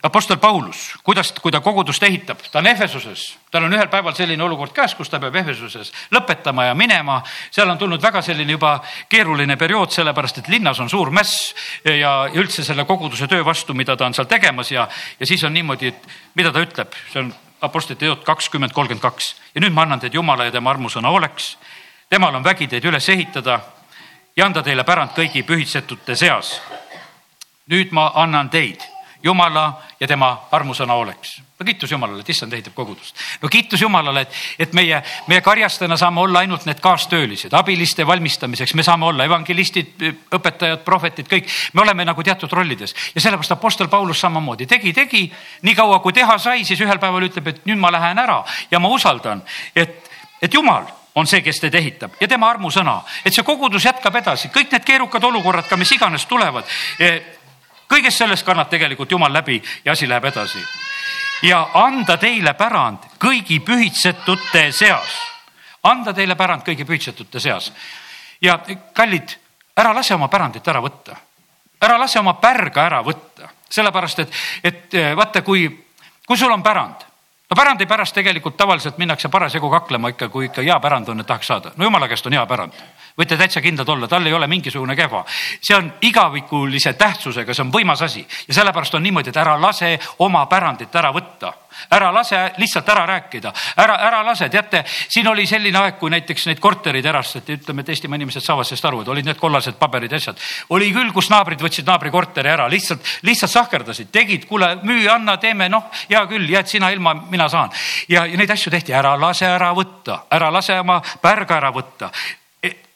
Apostel Paulus, kuidas, kui ta kogudust ehitab, ta on Ehvesuses, tal on ühel päeval selline olukord käes, kus ta peab Ehvesuses lõpetama ja minema. seal on tulnud väga selline juba keeruline periood, sellepärast et linnas on suur mäss ja üldse selle koguduse töö vastu, mida ta on seal tegemas ja, ja siis on niimoodi, et mida ta ütleb, see on Apostlite teod kakskümmend kolmkümmend kaks ja nüüd ma annan teid Jumala ja tema armusõna hooleks. temal on vägi teid üles ehitada ja anda teile pärand kõigi pühitsetute seas. nüüd ma annan teid Jumala ja tema armusõna oleks. no kiitus Jumalale, et issand ehitab kogudust. no kiitus Jumalale, et, et meie, meie karjastajana saame olla ainult need kaastöölised, abiliste valmistamiseks, me saame olla evangelistid, õpetajad, prohvetid, kõik. me oleme nagu teatud rollides ja sellepärast Apostel Paulus samamoodi tegi, tegi. niikaua kui teha sai, siis ühel päeval ütleb, et nüüd ma lähen ära ja ma usaldan, et, et Jumal on see, kes teid ehitab ja tema armusõna, et see kogudus jätkab edasi, kõik need keerukad olukorrad ka, mis iganes tulevad kõigest sellest kannab tegelikult Jumal läbi ja asi läheb edasi. ja anda teile pärand kõigi pühitsetute seas. anda teile pärand kõigi pühitsetute seas. ja kallid, ära lase oma pärandit ära võtta. ära lase oma pärga ära võtta, sellepärast et, et vaata, kui, kui sul on pärand no pärandi pärast tegelikult tavaliselt minnakse parasjagu kaklema ikka, kui ikka hea pärand on, et tahaks saada. no jumala käest on hea pärand võite täitsa kindlad olla, tal ei ole mingisugune kehva. see on igavikulise tähtsusega, see on võimas asi. Ja sellepärast on niimoodi, et ära lase oma pärandit ära võtta. Ära lase lihtsalt ära rääkida, ära, ära lase, teate, siin oli selline aeg, kui näiteks neid korterid erastati, ütleme, et Eestimaa inimesed saavad sellest aru, et olid need kollased paberid ja asjad. oli küll, kus naabrid võtsid naabri korteri ära, lihtsalt, lihtsalt sahkerdasid, tegid, kuule, müü, anna, teeme, noh, hea küll, jääd sina ilma, mina saan. ja, ja neid asju tehti, ära lase ära võtta, ära lase oma pärga ära võtta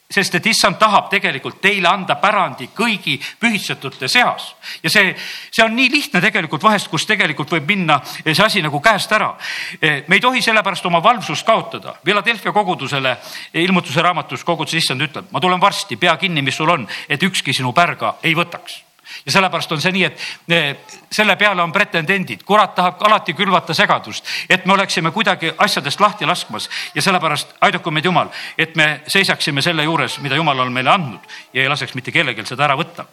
sest et issand tahab tegelikult teile anda pärandi kõigi pühitsetute seas. ja see, see on nii lihtne tegelikult vahest, kus tegelikult võib minna see asi nagu käest ära. me ei tohi sellepärast oma valvsust kaotada. Philadelphia kogudusele ilmutuse raamatus koguduse issand ütleb, ma tulen varsti, pea kinni, mis sul on, et ükski sinu pärga ei võtaks ja sellepärast on see nii, et eh, selle peale on pretendendid, kurat tahab alati külvata segadust, et me oleksime kuidagi asjadest lahti laskmas. Ja sellepärast aidaku meid Jumal, et me seisaksime selle juures, mida Jumal on meile andnud ja ei laseks mitte kellelgi seda ära võtta.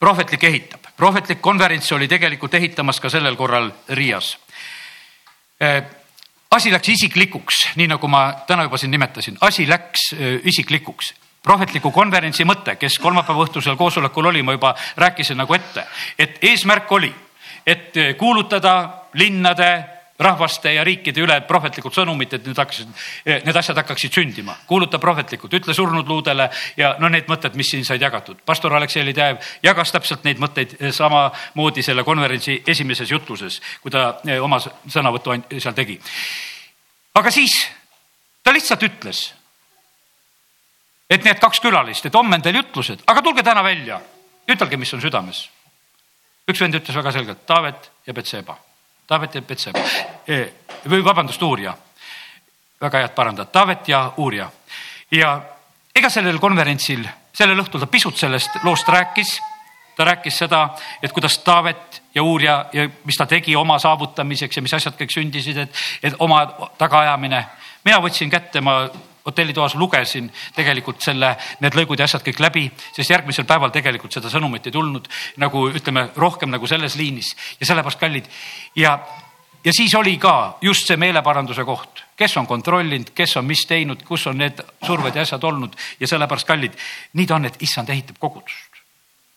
prohvetlik ehitab, prohvetlik konverents oli tegelikult ehitamas ka sellel korral Riias. Eh, asi läks isiklikuks, nii nagu ma täna juba siin nimetasin, asi läks eh, isiklikuks prohvetliku konverentsi mõte, kes kolmapäeva õhtusel koosolekul oli, ma juba rääkisin nagu ette, et eesmärk oli, et kuulutada linnade, rahvaste ja riikide üle prohvetlikud sõnumid, et need hakkasid, need asjad hakkaksid sündima. kuuluta prohvetlikult, ütle surnud luudele ja no need mõtted, mis siin said jagatud. pastor Aleksei Lidev jagas täpselt neid mõtteid samamoodi selle konverentsi esimeses jutluses, kui ta eh, oma sõnavõttu seal tegi. aga siis ta lihtsalt ütles et need kaks külalist, et homme on teil jutlused, aga tulge täna välja, ütelge, mis on südames. üks vend ütles väga selgelt, Taavet ja Betseba, Taavet ja Betseba. E, või vabandust, Uurja. väga head parandad, Taavet ja Uurja ja ega sellel konverentsil, sellel õhtul ta pisut sellest loost rääkis. Ta rääkis seda, et kuidas Taavet ja Uurja ja mis ta tegi oma saavutamiseks ja mis asjad kõik sündisid, et, et oma tagaajamine. mina võtsin kätte, ma hotellitoas lugesin tegelikult selle, need lõigud ja asjad kõik läbi, sest järgmisel päeval tegelikult seda sõnumit ei tulnud nagu ütleme rohkem nagu selles liinis. Ja sellepärast kallid ja, ja siis oli ka just see meeleparanduse koht, kes on kontrollinud, kes on mis teinud, kus on need surved ja asjad olnud. Ja sellepärast kallid, nii ta on, et issand ehitab kogudust.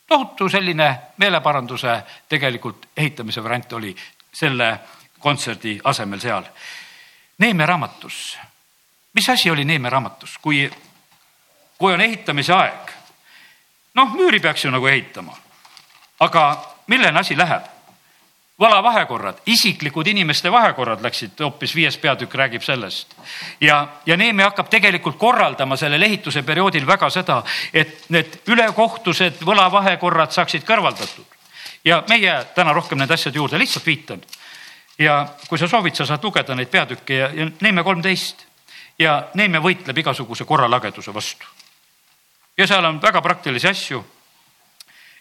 Tohutu selline meeleparanduse tegelikult ehitamise variant oli selle kontserdi asemel seal. Neeme raamatus, mis asi oli Neeme raamatus, kui, kui on ehitamise aeg? noh, müüri peaks ju nagu ehitama. aga milleni asi läheb? võlavahekorrad, isiklikud inimeste vahekorrad läksid hoopis viies peatükk räägib sellest. ja, ja Neeme hakkab tegelikult korraldama sellel ehituse perioodil väga seda, et need ülekohtused võlavahekorrad saaksid kõrvaldatud. ja meie täna rohkem nende asjade juurde lihtsalt viitan. ja kui sa soovid, sa saad lugeda neid peatükke ja, ja Neeme kolmteist ja Neeme võitleb igasuguse korralageduse vastu. ja seal on väga praktilisi asju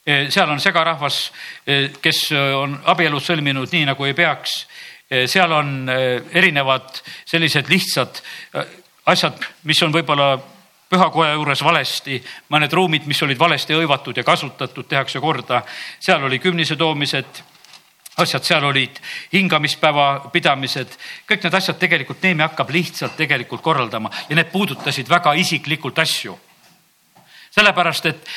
Eh, seal on segarahvas, eh, kes on abielud sõlminud nii, nagu ei peaks. seal on erinevad sellised lihtsad asjad, mis on võib-olla pühakoja juures valesti, mõned ruumid, mis olid valesti hõivatud ja kasutatud, tehakse korda. seal oli kümnise toomised asjad, seal olid hingamispäeva pidamised, kõik need asjad tegelikult Neeme hakkab lihtsalt tegelikult korraldama ja need puudutasid väga isiklikult asju. sellepärast, et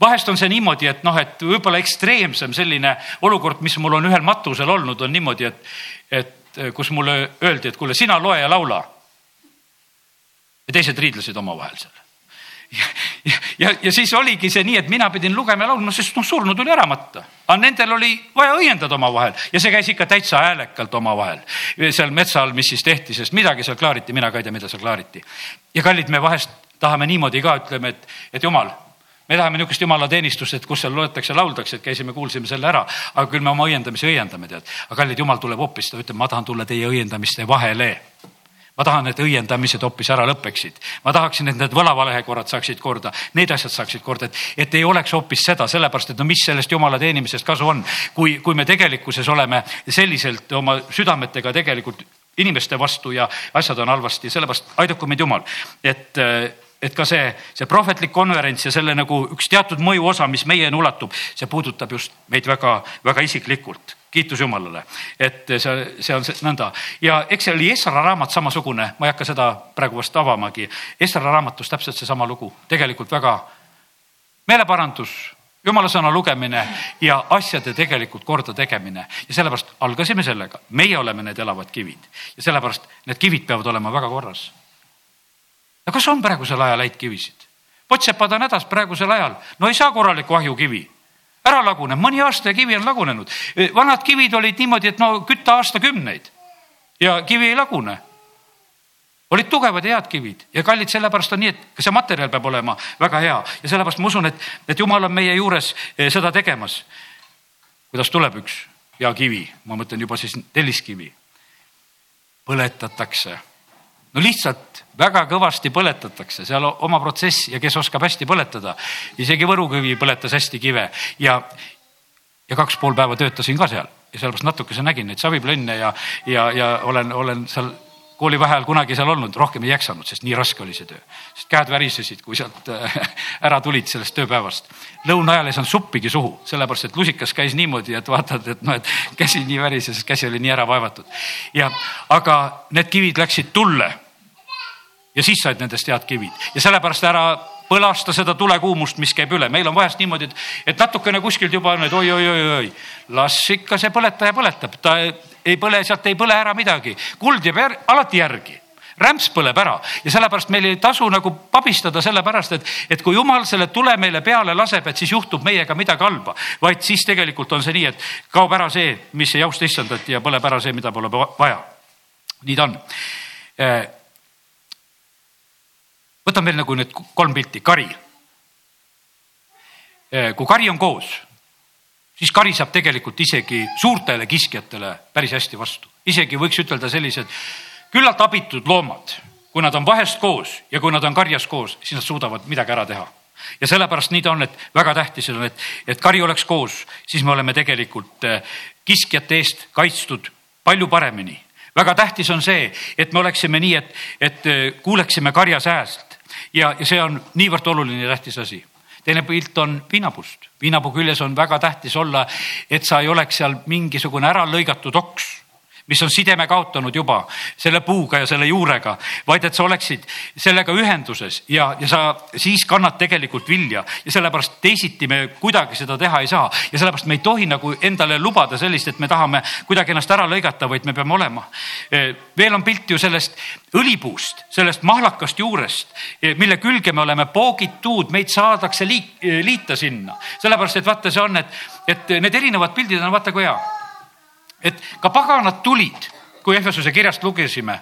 vahest on see niimoodi, et noh, et võib-olla ekstreemsem selline olukord, mis mul on ühel matusel olnud, on niimoodi, et, et kus mulle öeldi, et kuule, sina loe ja laula. ja teised riidlesid omavahel seal. Ja, ja, ja, siis oligi see nii, et mina pidin lugema ja laulma, sest noh, surnud oli ära matta. aga nendel oli vaja õiendada omavahel ja see käis ikka täitsa häälekalt omavahel seal metsa all, mis siis tehti, sest midagi seal klaariti, mina ka ei tea, mida seal klaariti. ja kallid, me vahest tahame niimoodi ka, ütleme, et, et jumal me tahame niisugust jumalateenistust, et kus seal loetakse, lauldakse, et käisime, kuulsime selle ära, aga küll me oma õiendamisi õiendame, tead. aga kallid jumal tuleb hoopis, ta ütleb, ma tahan tulla teie õiendamiste vahele ma tahan, et õiendamised hoopis ära lõpeksid. ma tahaksin, et need võlavalehekorrad saaksid korda, need asjad saaksid korda, et, et ei oleks hoopis seda, sellepärast et no mis sellest jumala teenimisest kasu on, kui, kui me tegelikkuses oleme selliselt oma südametega tegelikult inimeste vastu ja asjad on halvasti, sellepärast aidaku meid Jumal, et et ka see, see prohvetlik konverents ja selle nagu üks teatud mõjuosa, mis meieni ulatub, see puudutab just meid väga-väga isiklikult. Kiitus Jumalale, et see, see on see, nõnda. Ja eks see oli Esra raamat samasugune, ma ei hakka seda praegu vast avamagi. Esra raamatus täpselt seesama lugu, tegelikult väga meeleparandus jumala sõna lugemine ja asjade tegelikult korda tegemine. Ja sellepärast algasime sellega, meie oleme need elavad kivid. Ja sellepärast need kivid peavad olema väga korras. No kas on praegusel ajal häid kivisid? pottsepad on hädas praegusel ajal, no ei saa korralikku ahjukivi ära laguneb, mõni aasta ja kivi on lagunenud. vanad kivid olid niimoodi, et no kütta aastakümneid ja kivi ei lagune. olid tugevad ja head kivid ja kallid, sellepärast on nii, et ka see materjal peab olema väga hea ja sellepärast ma usun, et, et jumal on meie juures eh, seda tegemas. kuidas tuleb üks hea kivi, ma mõtlen juba siis telliskivi. põletatakse no lihtsalt väga kõvasti põletatakse, seal oma protsess ja kes oskab hästi põletada. isegi Võrukivi põletas hästi kive ja, ja kaks pool päeva töötasin ka seal ja sellepärast natukese nägin neid saviplönne ja, ja, ja olen, olen seal koolivaheajal kunagi seal olnud, rohkem ei jaksanud, sest nii raske oli see töö. sest käed värisesid, kui sealt äh, ära tulid sellest tööpäevast. lõuna ajal ei saanud suppigi suhu, sellepärast et lusikas käis niimoodi, et vaatad, et noh, et käsi nii värises, käsi oli nii ära vaevatud. ja, aga need kivid läksid tulle. ja siis said nendest head kivid ja sellepärast ära põlasta seda tulekuumust, mis käib üle. meil on vahest niimoodi, et, et natukene kuskilt juba on, et oi-oi-oi-oi, las ikka see põletaja põletab, ta ei põle, sealt ei põle ära midagi. kuld jääb jär, alati järgi rämps põleb ära ja sellepärast meil ei tasu nagu pabistada sellepärast, et, et kui jumal selle tule meile peale laseb, et siis juhtub meiega midagi halba, vaid siis tegelikult on see nii, et kaob ära see, mis ei austa issandat ja põleb ära see, mida pole vaja. nii ta on. Võtame veel nagu need kolm pilti, kari. kui kari on koos, siis kari saab tegelikult isegi suurtele kiskjatele päris hästi vastu, isegi võiks ütelda sellised küllalt abitud loomad, kui nad on vahest koos ja kui nad on karjas koos, siis nad suudavad midagi ära teha. Ja sellepärast nii ta on, et väga tähtis on, et, et kari oleks koos, siis me oleme tegelikult eh, kiskjate eest kaitstud palju paremini. väga tähtis on see, et me oleksime nii, et, et eh, kuuleksime karja sääst ja, ja see on niivõrd oluline ja tähtis asi teine pilt on viinapuust. viinapuu küljes on väga tähtis olla, et sa ei oleks seal mingisugune ära lõigatud oks mis on sideme kaotanud juba selle puuga ja selle juurega, vaid et sa oleksid sellega ühenduses ja, ja sa siis kannad tegelikult vilja. Ja sellepärast teisiti me kuidagi seda teha ei saa. Ja sellepärast me ei tohi nagu endale lubada sellist, et me tahame kuidagi ennast ära lõigata, vaid me peame olema. veel on pilt ju sellest õlipuust, sellest mahlakast juurest, mille külge me oleme poogitud, meid saadakse liit, liita sinna, sellepärast et vaata, see on, et, et need erinevad pildid on vaata kui hea et ka paganad tulid, kui Ehvesuse kirjast lugesime,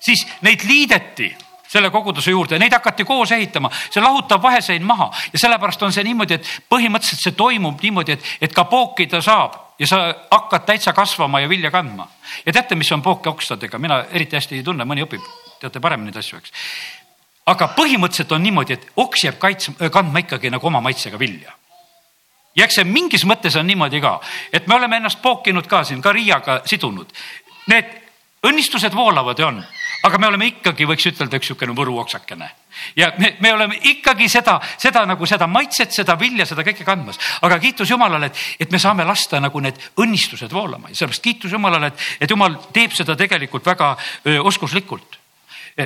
siis neid liideti selle koguduse juurde, neid hakati koos ehitama, see lahutab vaheseid maha. Ja sellepärast on see niimoodi, et põhimõtteliselt see toimub niimoodi, et, et ka pookida saab ja sa hakkad täitsa kasvama ja vilja kandma. ja teate, mis on pookoksadega, mina eriti hästi ei tunne, mõni õpib, teate paremini neid asju, eks. aga põhimõtteliselt on niimoodi, et oks jääb kaitsma, kandma ikkagi nagu oma maitsega vilja ja eks see mingis mõttes on niimoodi ka, et me oleme ennast pookinud ka siin, ka Riiaga sidunud. Need õnnistused voolavad ja on, aga me oleme ikkagi, võiks ütelda, üks niisugune võruoksakene ja me, me oleme ikkagi seda, seda nagu seda maitset, seda vilja, seda kõike kandmas, aga kiitus Jumalale, et, et me saame lasta nagu need õnnistused voolama ja sellepärast kiitus Jumalale, et, et Jumal teeb seda tegelikult väga öö, oskuslikult.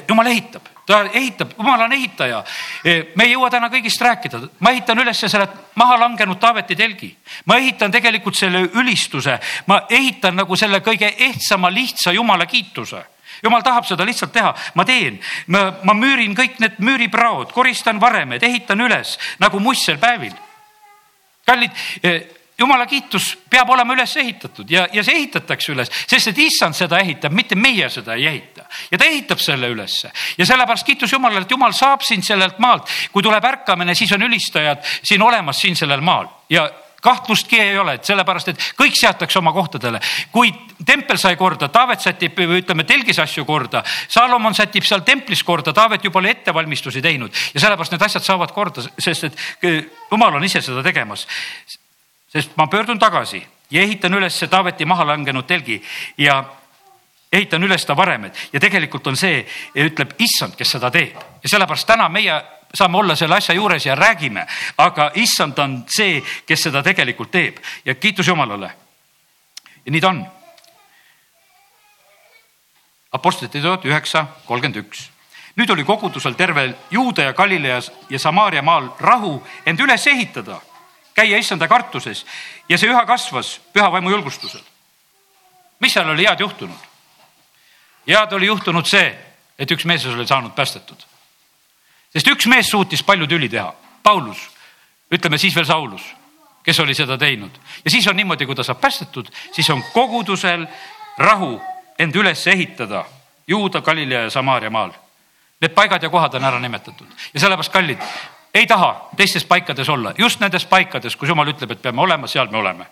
Jumal ehitab ta ehitab, jumal on ehitaja. E, me ei jõua täna kõigist rääkida, ma ehitan üles selle maha langenud Taaveti telgi. ma ehitan tegelikult selle ülistuse, ma ehitan nagu selle kõige ehtsama, lihtsa jumala kiituse jumal tahab seda lihtsalt teha, ma teen, ma, ma müürin kõik need müüripraod, koristan varemed, ehitan üles nagu muistsel päevil. kallid e, jumala kiitus peab olema üles ehitatud ja, ja see ehitatakse üles, sest et issand seda ehitab, mitte meie seda ei ehita. ja ta ehitab selle ülesse ja sellepärast kiitus Jumalale, et Jumal saab sind sellelt maalt. kui tuleb ärkamine, siis on ülistajad siin olemas siin sellel maal ja kahtlustki ei ole, et sellepärast, et kõik seatakse oma kohtadele. kui tempel sai korda, Taavet sätib või ütleme, telgis asju korda, Salomon sätib seal templis korda, Taavet juba oli ettevalmistusi teinud ja sellepärast need asjad saavad korda, sest et jumal on ise seda tegemas sest ma pöördun tagasi ja ehitan üles Taaveti maha langenud telgi ja ehitan üles ta varemed ja tegelikult on see, ütleb issand, kes seda teeb ja sellepärast täna meie saame olla selle asja juures ja räägime, aga issand on see, kes seda tegelikult teeb ja kiitus Jumalale. ja nii ta on. Apostlite teod üheksa, kolmkümmend üks. nüüd oli kogudusel tervel Juuda ja Galileas ja Samaaria maal rahu end üles ehitada käia issanda kartuses ja see üha kasvas püha vaimu julgustusel. mis seal oli head juhtunud? head oli juhtunud see, et üks mees oli saanud päästetud. sest üks mees suutis palju tüli teha, Paulus, ütleme siis veel Saulus, kes oli seda teinud ja siis on niimoodi, kui ta saab päästetud, siis on kogudusel rahu end üles ehitada Juuda, Galilea ja Samaaria maal. Need paigad ja kohad on ära nimetatud ja sellepärast kallid, ei taha teistes paikades olla, just nendes paikades, kus jumal ütleb, et peame olema, seal me oleme.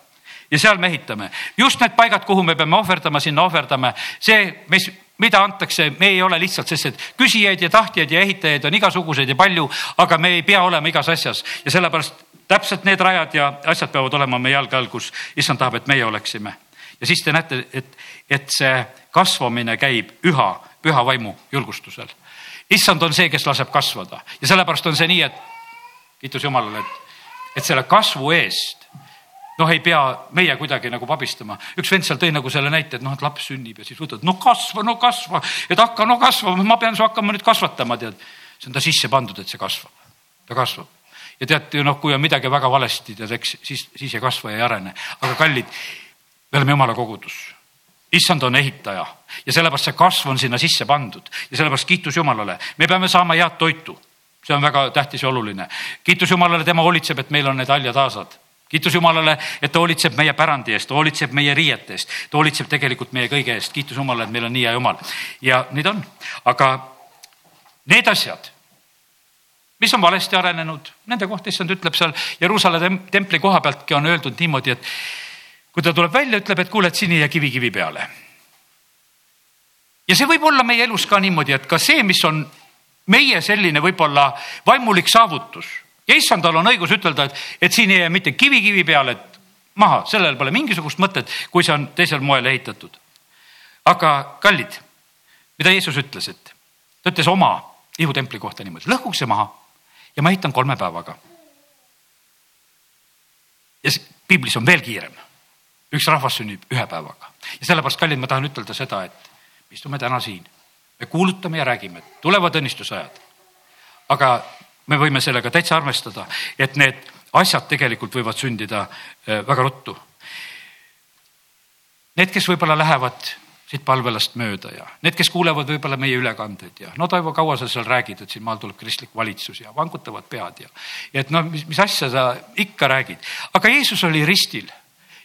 ja seal me ehitame, just need paigad, kuhu me peame ohverdama, sinna ohverdame, see, mis, mida antakse, me ei ole lihtsalt, sest et küsijaid ja tahtjaid ja ehitajaid on igasuguseid ja palju, aga me ei pea olema igas asjas ja sellepärast täpselt need rajad ja asjad peavad olema meie jalge all, kus issand tahab, et meie oleksime. ja siis te näete, et, et see kasvamine käib üha püha vaimu julgustusel. issand on see, kes laseb kasvada ja sellepärast on see nii, et kiitus Jumalale, et, et selle kasvu eest noh, ei pea meie kuidagi nagu pabistama. üks vend seal tõi nagu selle näite, et noh, et laps sünnib ja siis võtad, no kasva, no kasva, et hakka no kasvama, ma pean su hakkama nüüd kasvatama, tead. see on ta sisse pandud, et see kasvab, ta kasvab. ja tead, noh, kui on midagi väga valesti, tead, eks siis, siis ei kasva ja ei arene. aga kallid, me oleme jumala kogudus. issand on ehitaja ja sellepärast see kasv on sinna sisse pandud ja sellepärast kiitus Jumalale, me peame saama head toitu see on väga tähtis ja oluline. kiitus Jumalale, tema hoolitseb, et meil on need haljad aasad kiitus Jumalale, et ta hoolitseb meie pärandi eest, ta hoolitseb meie riiete eest, ta hoolitseb tegelikult meie kõige eest. kiitus Jumalale, et meil on nii hea Jumal ja ta on, aga need asjad, mis on valesti arenenud, nende kohta issand ütleb seal Jeruusalemma templi koha pealtki on öeldud niimoodi, et kui ta tuleb välja, ütleb, et kuule, et siin ei jää kivi kivi peale. ja see võib olla meie elus ka niimoodi, et ka see, mis on meie selline võib-olla vaimulik saavutus ja issandal on õigus ütelda, et, et siin ei jää mitte kivi kivi peale, maha, sellel pole mingisugust mõtet, kui see on teisel moel ehitatud. aga kallid, mida Jeesus ütles, et ta ütles oma ihutempli kohta niimoodi, lõhkuge see maha ja ma ehitan kolme päevaga. ja piiblis on veel kiirem. üks rahvas sünnib ühe päevaga ja sellepärast, kallid, ma tahan ütelda seda, et me istume täna siin, me kuulutame ja räägime, tulevad õnnistusajad. aga me võime sellega täitsa arvestada, et need asjad tegelikult võivad sündida äh, väga ruttu. Need, kes võib-olla lähevad siit palvelast mööda ja need, kes kuulevad võib-olla meie ülekandeid ja no Toivo, kaua sa seal räägid, et siin maal tuleb kristlik valitsus ja vangutavad pead ja, ja et no mis, mis asja sa ikka räägid, aga Jeesus oli ristil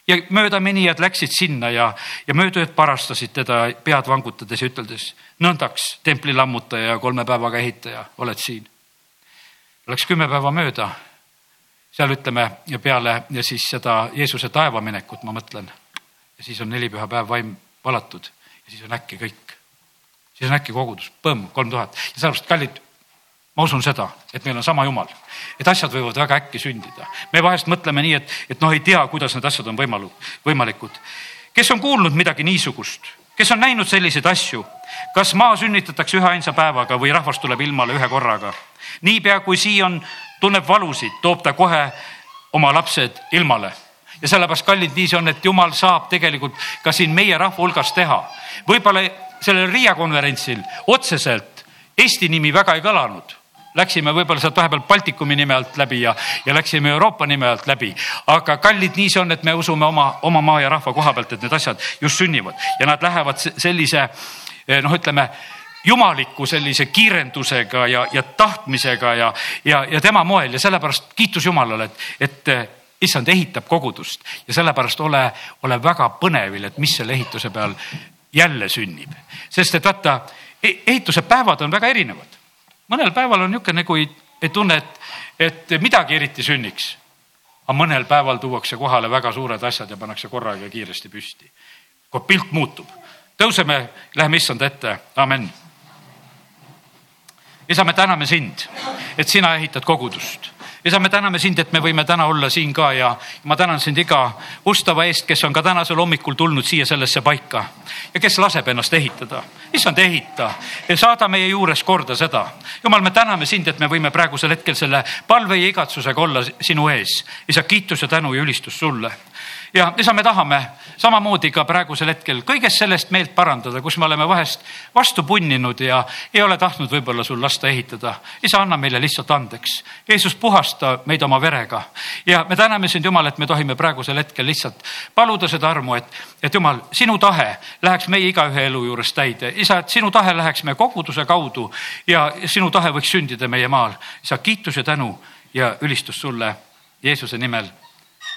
ja möödaminijad läksid sinna ja, ja möödujad parastasid teda pead vangutades ja üteldes nõndaks, templi lammutaja ja kolme päevaga ehitaja, oled siin. Läks kümme päeva mööda, seal ütleme peale ja siis seda Jeesuse taevaminekut ma mõtlen. ja siis on nelipühapäev vaim valatud ja siis on äkki kõik. siis on äkki kogudus, põmm, kolm tuhat ja sellepärast, kallid, ma usun seda, et meil on sama jumal, et asjad võivad väga äkki sündida. me vahest mõtleme nii, et, et noh, ei tea, kuidas need asjad on võimalu, võimalikud. kes on kuulnud midagi niisugust, kes on näinud selliseid asju, kas maa sünnitatakse üheainsa päevaga või rahvas tuleb ilmale ühe korraga? niipea kui Siim tunneb valusid, toob ta kohe oma lapsed ilmale ja sellepärast, kallid, nii see on, et jumal saab tegelikult ka siin meie rahva hulgas teha. võib-olla sellel Riia konverentsil otseselt Eesti nimi väga ei kõlanud. Läksime võib-olla sealt vahepeal Baltikumi nime alt läbi ja, ja läksime Euroopa nime alt läbi. aga kallid, nii see on, et me usume oma, oma maa ja rahva koha pealt, et need asjad just sünnivad ja nad lähevad sellise noh, ütleme jumaliku sellise kiirendusega ja, ja tahtmisega ja, ja, ja tema moel ja sellepärast kiitus Jumalale, et, et issand ehitab kogudust ja sellepärast ole, ole väga põnevil, et mis selle ehituse peal jälle sünnib. sest et vaata, e-, ehituse päevad on väga erinevad. Mõnel päeval on niisugune, ei tunne, et, et midagi eriti sünniks. aga mõnel päeval tuuakse kohale väga suured asjad ja pannakse korraga kiiresti püsti. kui pilt muutub, tõuseme, läheme issand ette, amen. isa, me täname sind, et sina ehitad kogudust isa, me täname sind, et me võime täna olla siin ka ja ma tänan sind iga ustava eest, kes on ka tänasel hommikul tulnud siia sellesse paika ja kes laseb ennast ehitada. issand, ehita saada meie juures korda seda. jumal, me täname sind, et me võime praegusel hetkel selle palve ja igatsusega olla sinu ees. isa, kiitus ja tänu ja ülistus sulle ja isa, me tahame samamoodi ka praegusel hetkel kõigest sellest meelt parandada, kus me oleme vahest vastu punninud ja ei ole tahtnud võib-olla sul lasta ehitada. isa, anna meile lihtsalt andeks. Jeesus, puhasta meid oma verega ja me täname sind, Jumal, et me tohime praegusel hetkel lihtsalt paluda seda armu, et, et Jumal, sinu tahe läheks meie igaühe elu juures täide. isa, et sinu tahe läheks meie koguduse kaudu ja sinu tahe võiks sündida meie maal. isa, kiitus ja tänu ja ülistus sulle Jeesuse nimel.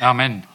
amen